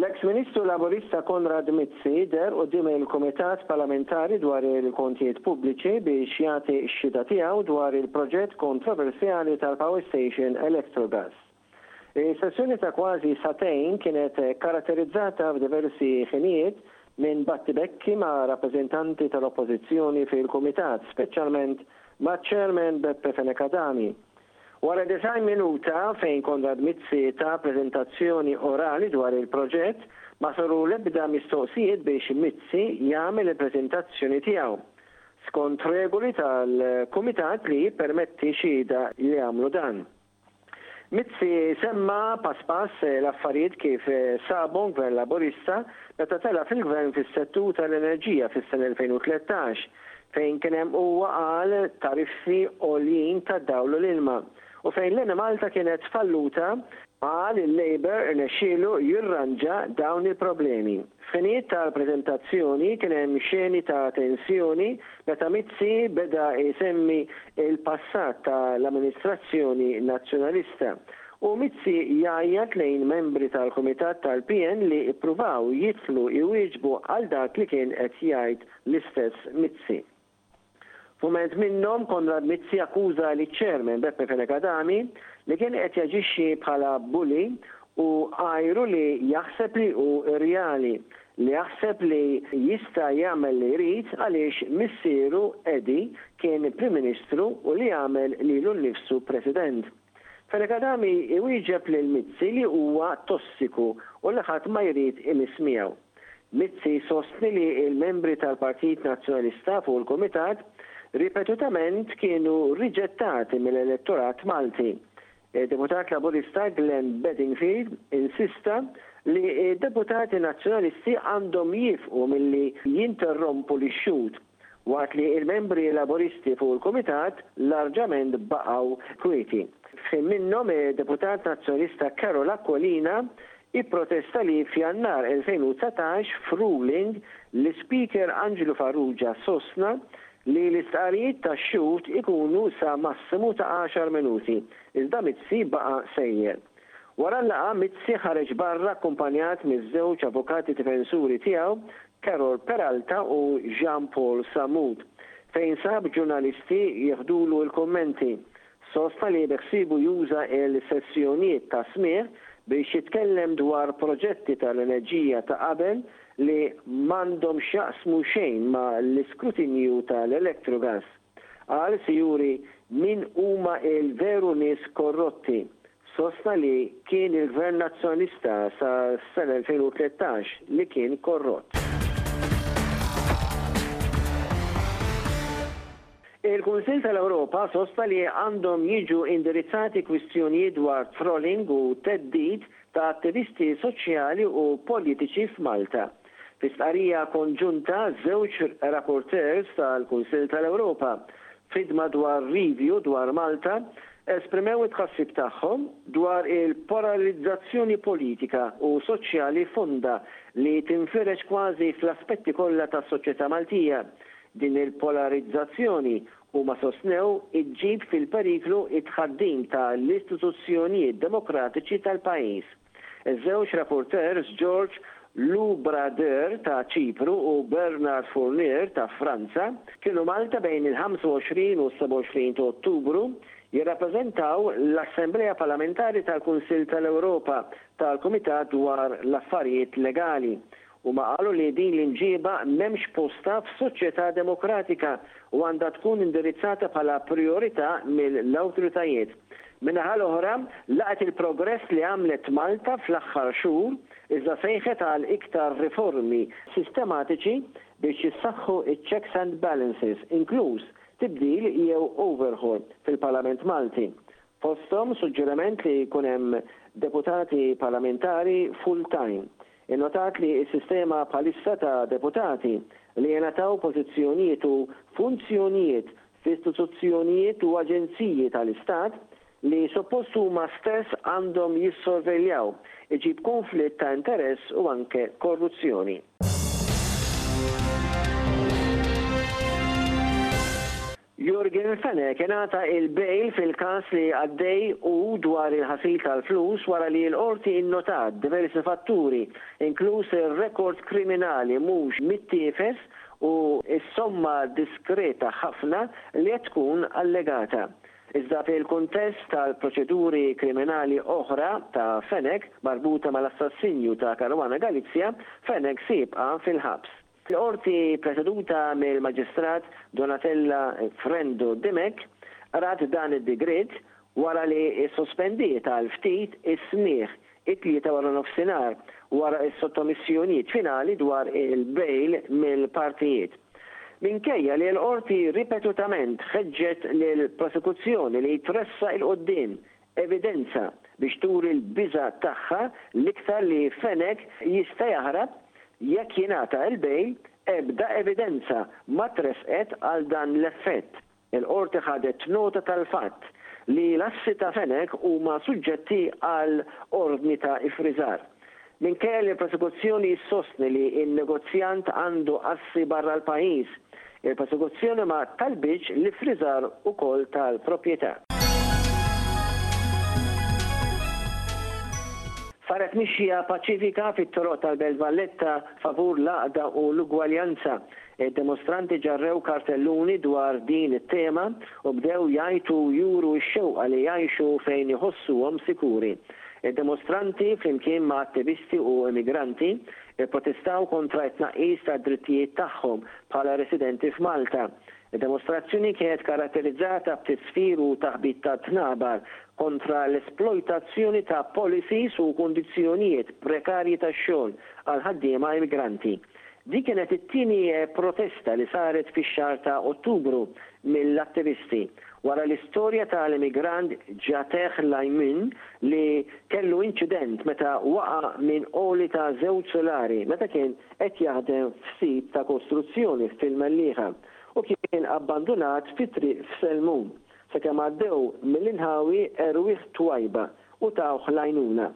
L-eks Ministru Laburista Konrad Mizzi deher quddiem il-Kumitat Palamentari dwar il-Kontijiet Pubbliċi biex jagħti x-xhieda tiegħu dwar il-proġett kontroversjali tal-Power Station Electrogas. Is-sessjoni ta' kważi sagħtejn kienet kkaratterizzata f'diversi ħinijiet minn battibekki ma' rappreżentanti tal-Oppożizzjoni fil-Kumitat, speċjalment maċ-Chairman Beppe Fenech Adami. Wara disgħin minuta fejn Konrad Mizzi ta preżentazzjoni orali dwar il-proġett, ma saru l-ebda mistoqsijiet biex Mizzi jagħmel il-preżentazzjoni tiegħu, skont regoli tal-Kumitat li jippermetti xhieda li jagħmlu dan. Mizzi semma pass pass l-affarijiet kif sabhom Gvern Laburista meta tela' fil-Gvern fis-settur tal-enerġija fis-sena 2013 fejn kien hemm huwa qal tariffi għoljin tad-dawl u l-ilma u fejn l-Enemalta kienet falluta qal il-Labour rnexxielu jirranġa dawn il-problemi. F'ħinijiet tal-preżentazzjoni kien hemm xeni ta' tensjoni Meta Mizzi beda jsemmi l-passat ta' l-amministrazzjoni Nazzjonalista u Mizzi jgħajjat lejn membri tal-kumitat tal-PN li ippruvaw jidħlu jwieġbu għal dak li kien qed jgħid l-istess Mizzi. F'mument minnhom Konrad Mizzi akkuża liċ-Chairman Beppe Fenech Adami li kien qed jaġixxi bħala bully u għajru li jaħseb li hu irjali li jaħseb li jista' jagħmel li jrid għaliex missieru, Eddie, kien Prim Ministru u li għamel lilu nnifsu President. Fenech Adami jwieġeb lil Mizzi li huwa tossiku u li ħadd ma jrid imiss miegħu. Mizzi jsostni li l-membri tal-Partit Nazzjonalista fuq il-Kumitat ripetutament kienu riġettati mill-elettorat Malti Id-Deputat Laburista Glenn Bedingfield insista li d-Deputati Nazzjonalisti għandhom jiefqu milli jinterrompu lix-xhud, waqt li l-Membri Laburisti fuq il-Kumitat larġament baqgħu kwieti. F'ħin minnhom, id-Deputat Nazzjonalista Carol Aquilina ipprotesta li f'Jannar 2019, f'ruling, l-Ispeaker Anġlu Farrugia sostna Li l-istqarrijiet tax-xhud ikunu sa massimu ta' għaxar minuti, iżda Mizzi baqa' sejjer. Wara l-laqgħa, Mizzi ħareġ barra akkumpanjat miż-żewġ avukati difensuri tiegħu, Carol Peralta u Jean Paul Sammut, fejn sab ġurnalisti jieħdulu l-kummenti Sostna li beħsiebu juża l-sessjonijiet ta' smigħ biex jitkellem dwar proġetti tal-enerġija ta' qabel li m'għandhom x'jaqsmu xejn ma' l-iskrutinju tal-Electrogas. Qal se juri min huma l-veru nies korrotti sostna li kien il-Gvern Nazzjonalista sas-sena 2013 li kien korrott. Il-Kunsill tal-Ewropa sostna li għandhom jiġu indirizzati kwistjonijiet dwar trolling u theddid ta' attivisti soċjali u politiċi f'Malta. Fi stqarrija konġunta, żewġ rapporteurs tal-Kunsill tal-Ewropa f'ħidma dwar review dwar Malta esprimew it-tħassib tagħhom dwar il-paralizzazzjoni politika u soċjali fonda li tinfirex kważi fl-aspetti kollha tas-soċjetà Maltija. Din il-polarizzazzjoni, huma sostnew, iġġib fil-periklu t-tħaddim tal-istituzzjonijiet demokratiċi tal-pajjiż. Iż-żewġ rapporteurs George Loubrader ta' Ċipru u Bernard Fournier ta' Franza kienu Malta bejn il-25 u s-27 ta' Ottubru jirrappreżentaw l-Assemblea Parlamentari tal-Kunsill tal-Ewropa tal-Kumitat dwar l-Affarijiet Legali Huma qalu li din l-imġiba m'hemmx postha f'soċjetà demokratika u għandha tkun indirizzata bħala prijorità mill-awtoritajiet. Min-naħa l-oħra, laqgħet il-progress li għamlet Malta fl-aħħar xhur, iżda sejħet għal iktar riformi sistematiċi biex jissaħħu ċ-checks and balances, inkluż tibdil jew overhaul fil-Parlament Malti, Fosthom suġġeriment li jkun hemm deputati parlamentari full time. Innotat li s-sistema bħalissa ta' deputati li jingħataw pożizzjonijiet u funzjonijiet f'istituzzjonijiet u aġenziji tal-Istat li suppost huma stess għandhom jissorveljaw iġib kunflitt ta' interess u anke korruzzjoni. Jurgen Fenech ingħata il-bail fil-każ li għaddej hu dwar il-ħasil tal-flus wara li l-Qorti innotat diversi fatturi, inkluż ir-rekord kriminali mhux mittiefes u s-somma diskreta ħafna li qed tkun allegata. Iżda fil-kuntest tal-proċeduri kriminali oħra ta' Fenech marbuta mal-assassinju ta' Caruana Galizia, Fenech se jibqa' fil-ħabs. Fil-Qorti preseduta mill-Maġistrat Donatella Frendo Dimech qrat dan id-digriet wara li ssospendiet għal ftit is-smigħ it-Tlieta waranofsinhar wara s-sottomissjonijiet finali dwar il-bail mill-partijiet. Minkejja li l-Qorti ripetutament ħeġġet lill-prosekuzzjoni li tressaq 'il quddiem evidenza biex turi l-biża' tagħha l-iktar li Fenech jista' jaħrab jekk jingħata l-bail, ebda evidenza ma tressqet għal dan l-effett. Il-Qorti ħadet nota tal-fatt li l-assi ta' Fenech huma suġġetti għal ordni ta' iffriżar. Minkejja li l-prosekuzzjoni jissostni li n-negozjant għandu assi barra l-pajjiż, il-prosekuzzjoni ma talbitx l-iffriżar ukoll tal-proprjetà. Saret mixja paċifika fit-toroq tal-Belt Valletta favur l-għaqda u l-ugwaljanza. Id-dimostranti ġarrew kartelluni dwar din it-tema u bdew jgħajtu u juru x-xewqa li jgħixu fejn iħossuhom sikuri. Id-dimostranti, flimkien ma' attivisti u immigranti, ipprotestaw kontra t-tnaqqis tad-drittijiet tagħhom bħala residenti f'Malta. Id-dimostrazzjoni kienet karatterizzata b'tisfir u taħbit ta' tnabar kontra l-esplojtazzjoni ta' policies u kundizzjonijiet prekarji tax-xogħol għall-ħaddiema immigranti. Din kienet it-tieni protesta li saret fix-xahar ta' Ottubru mill-attivisti wara l-istorja ta' l-immigrant Jateh Laymun li kellu inċident meta waqa' minn għoli ta' żewġ sulari meta kien qed jaħdem f'sit ta' kostruzzjoni fil-Mellieħa u kien abbandunat fi triq f'Selmun sakemm għaddew mill-inħawi erwieħ twajba u tawh l-għajnuna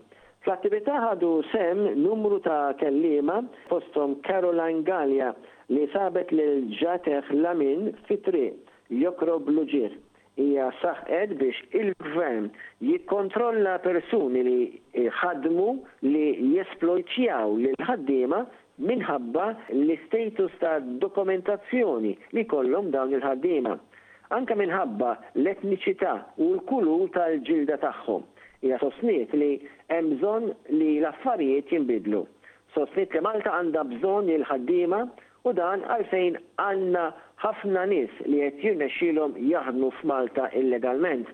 Fl-attività ħadu sehem numru ta' kelliema fosthom Caroline Galea li sabet lil Jatech Lamin fit-triq, jokrob l-uġigħ. Hija saħqet biex il-Gvern jikkontrolla persuni li jħaddmu li jesplojtjaw lill-ħaddiema minħabba l-istatus ta' dokumentazzjoni li jkollhom dawn il-ħaddiema, anke minħabba l-etniċità u l-kulur tal-ġilda tagħhom. Hija sostniet li hemm bżonn li l-affarijiet jinbidlu. Sostniet li Malta għandha bżonn il-ħaddiema u dan għalfejn għandna ħafna nies li qed jirnexxielhom jaħdmu f'Malta illegalment.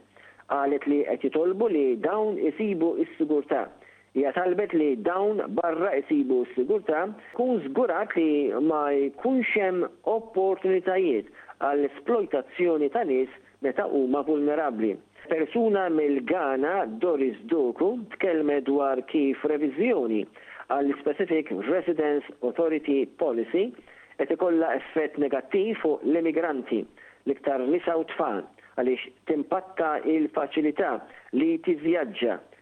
Qalet li qed jitolbu li dawn isibu s-sigurtà Hija talbet li dawn barra isibu s-sigurtà, jkun żgurat li ma jkunx hemm opportunitajiet għal splojtazzjoni ta' nies meta huma vulnerabbli. Persuna mill-Ghana, Doris Doku, tkellmet dwar kif reviżjoni għall-Specific Residence Authority Policy qed ikollha effett negattiv fuq l-immigranti, l-iktar nisa u tfal, għaliex timpatta l-faċilità li tivvjaġġa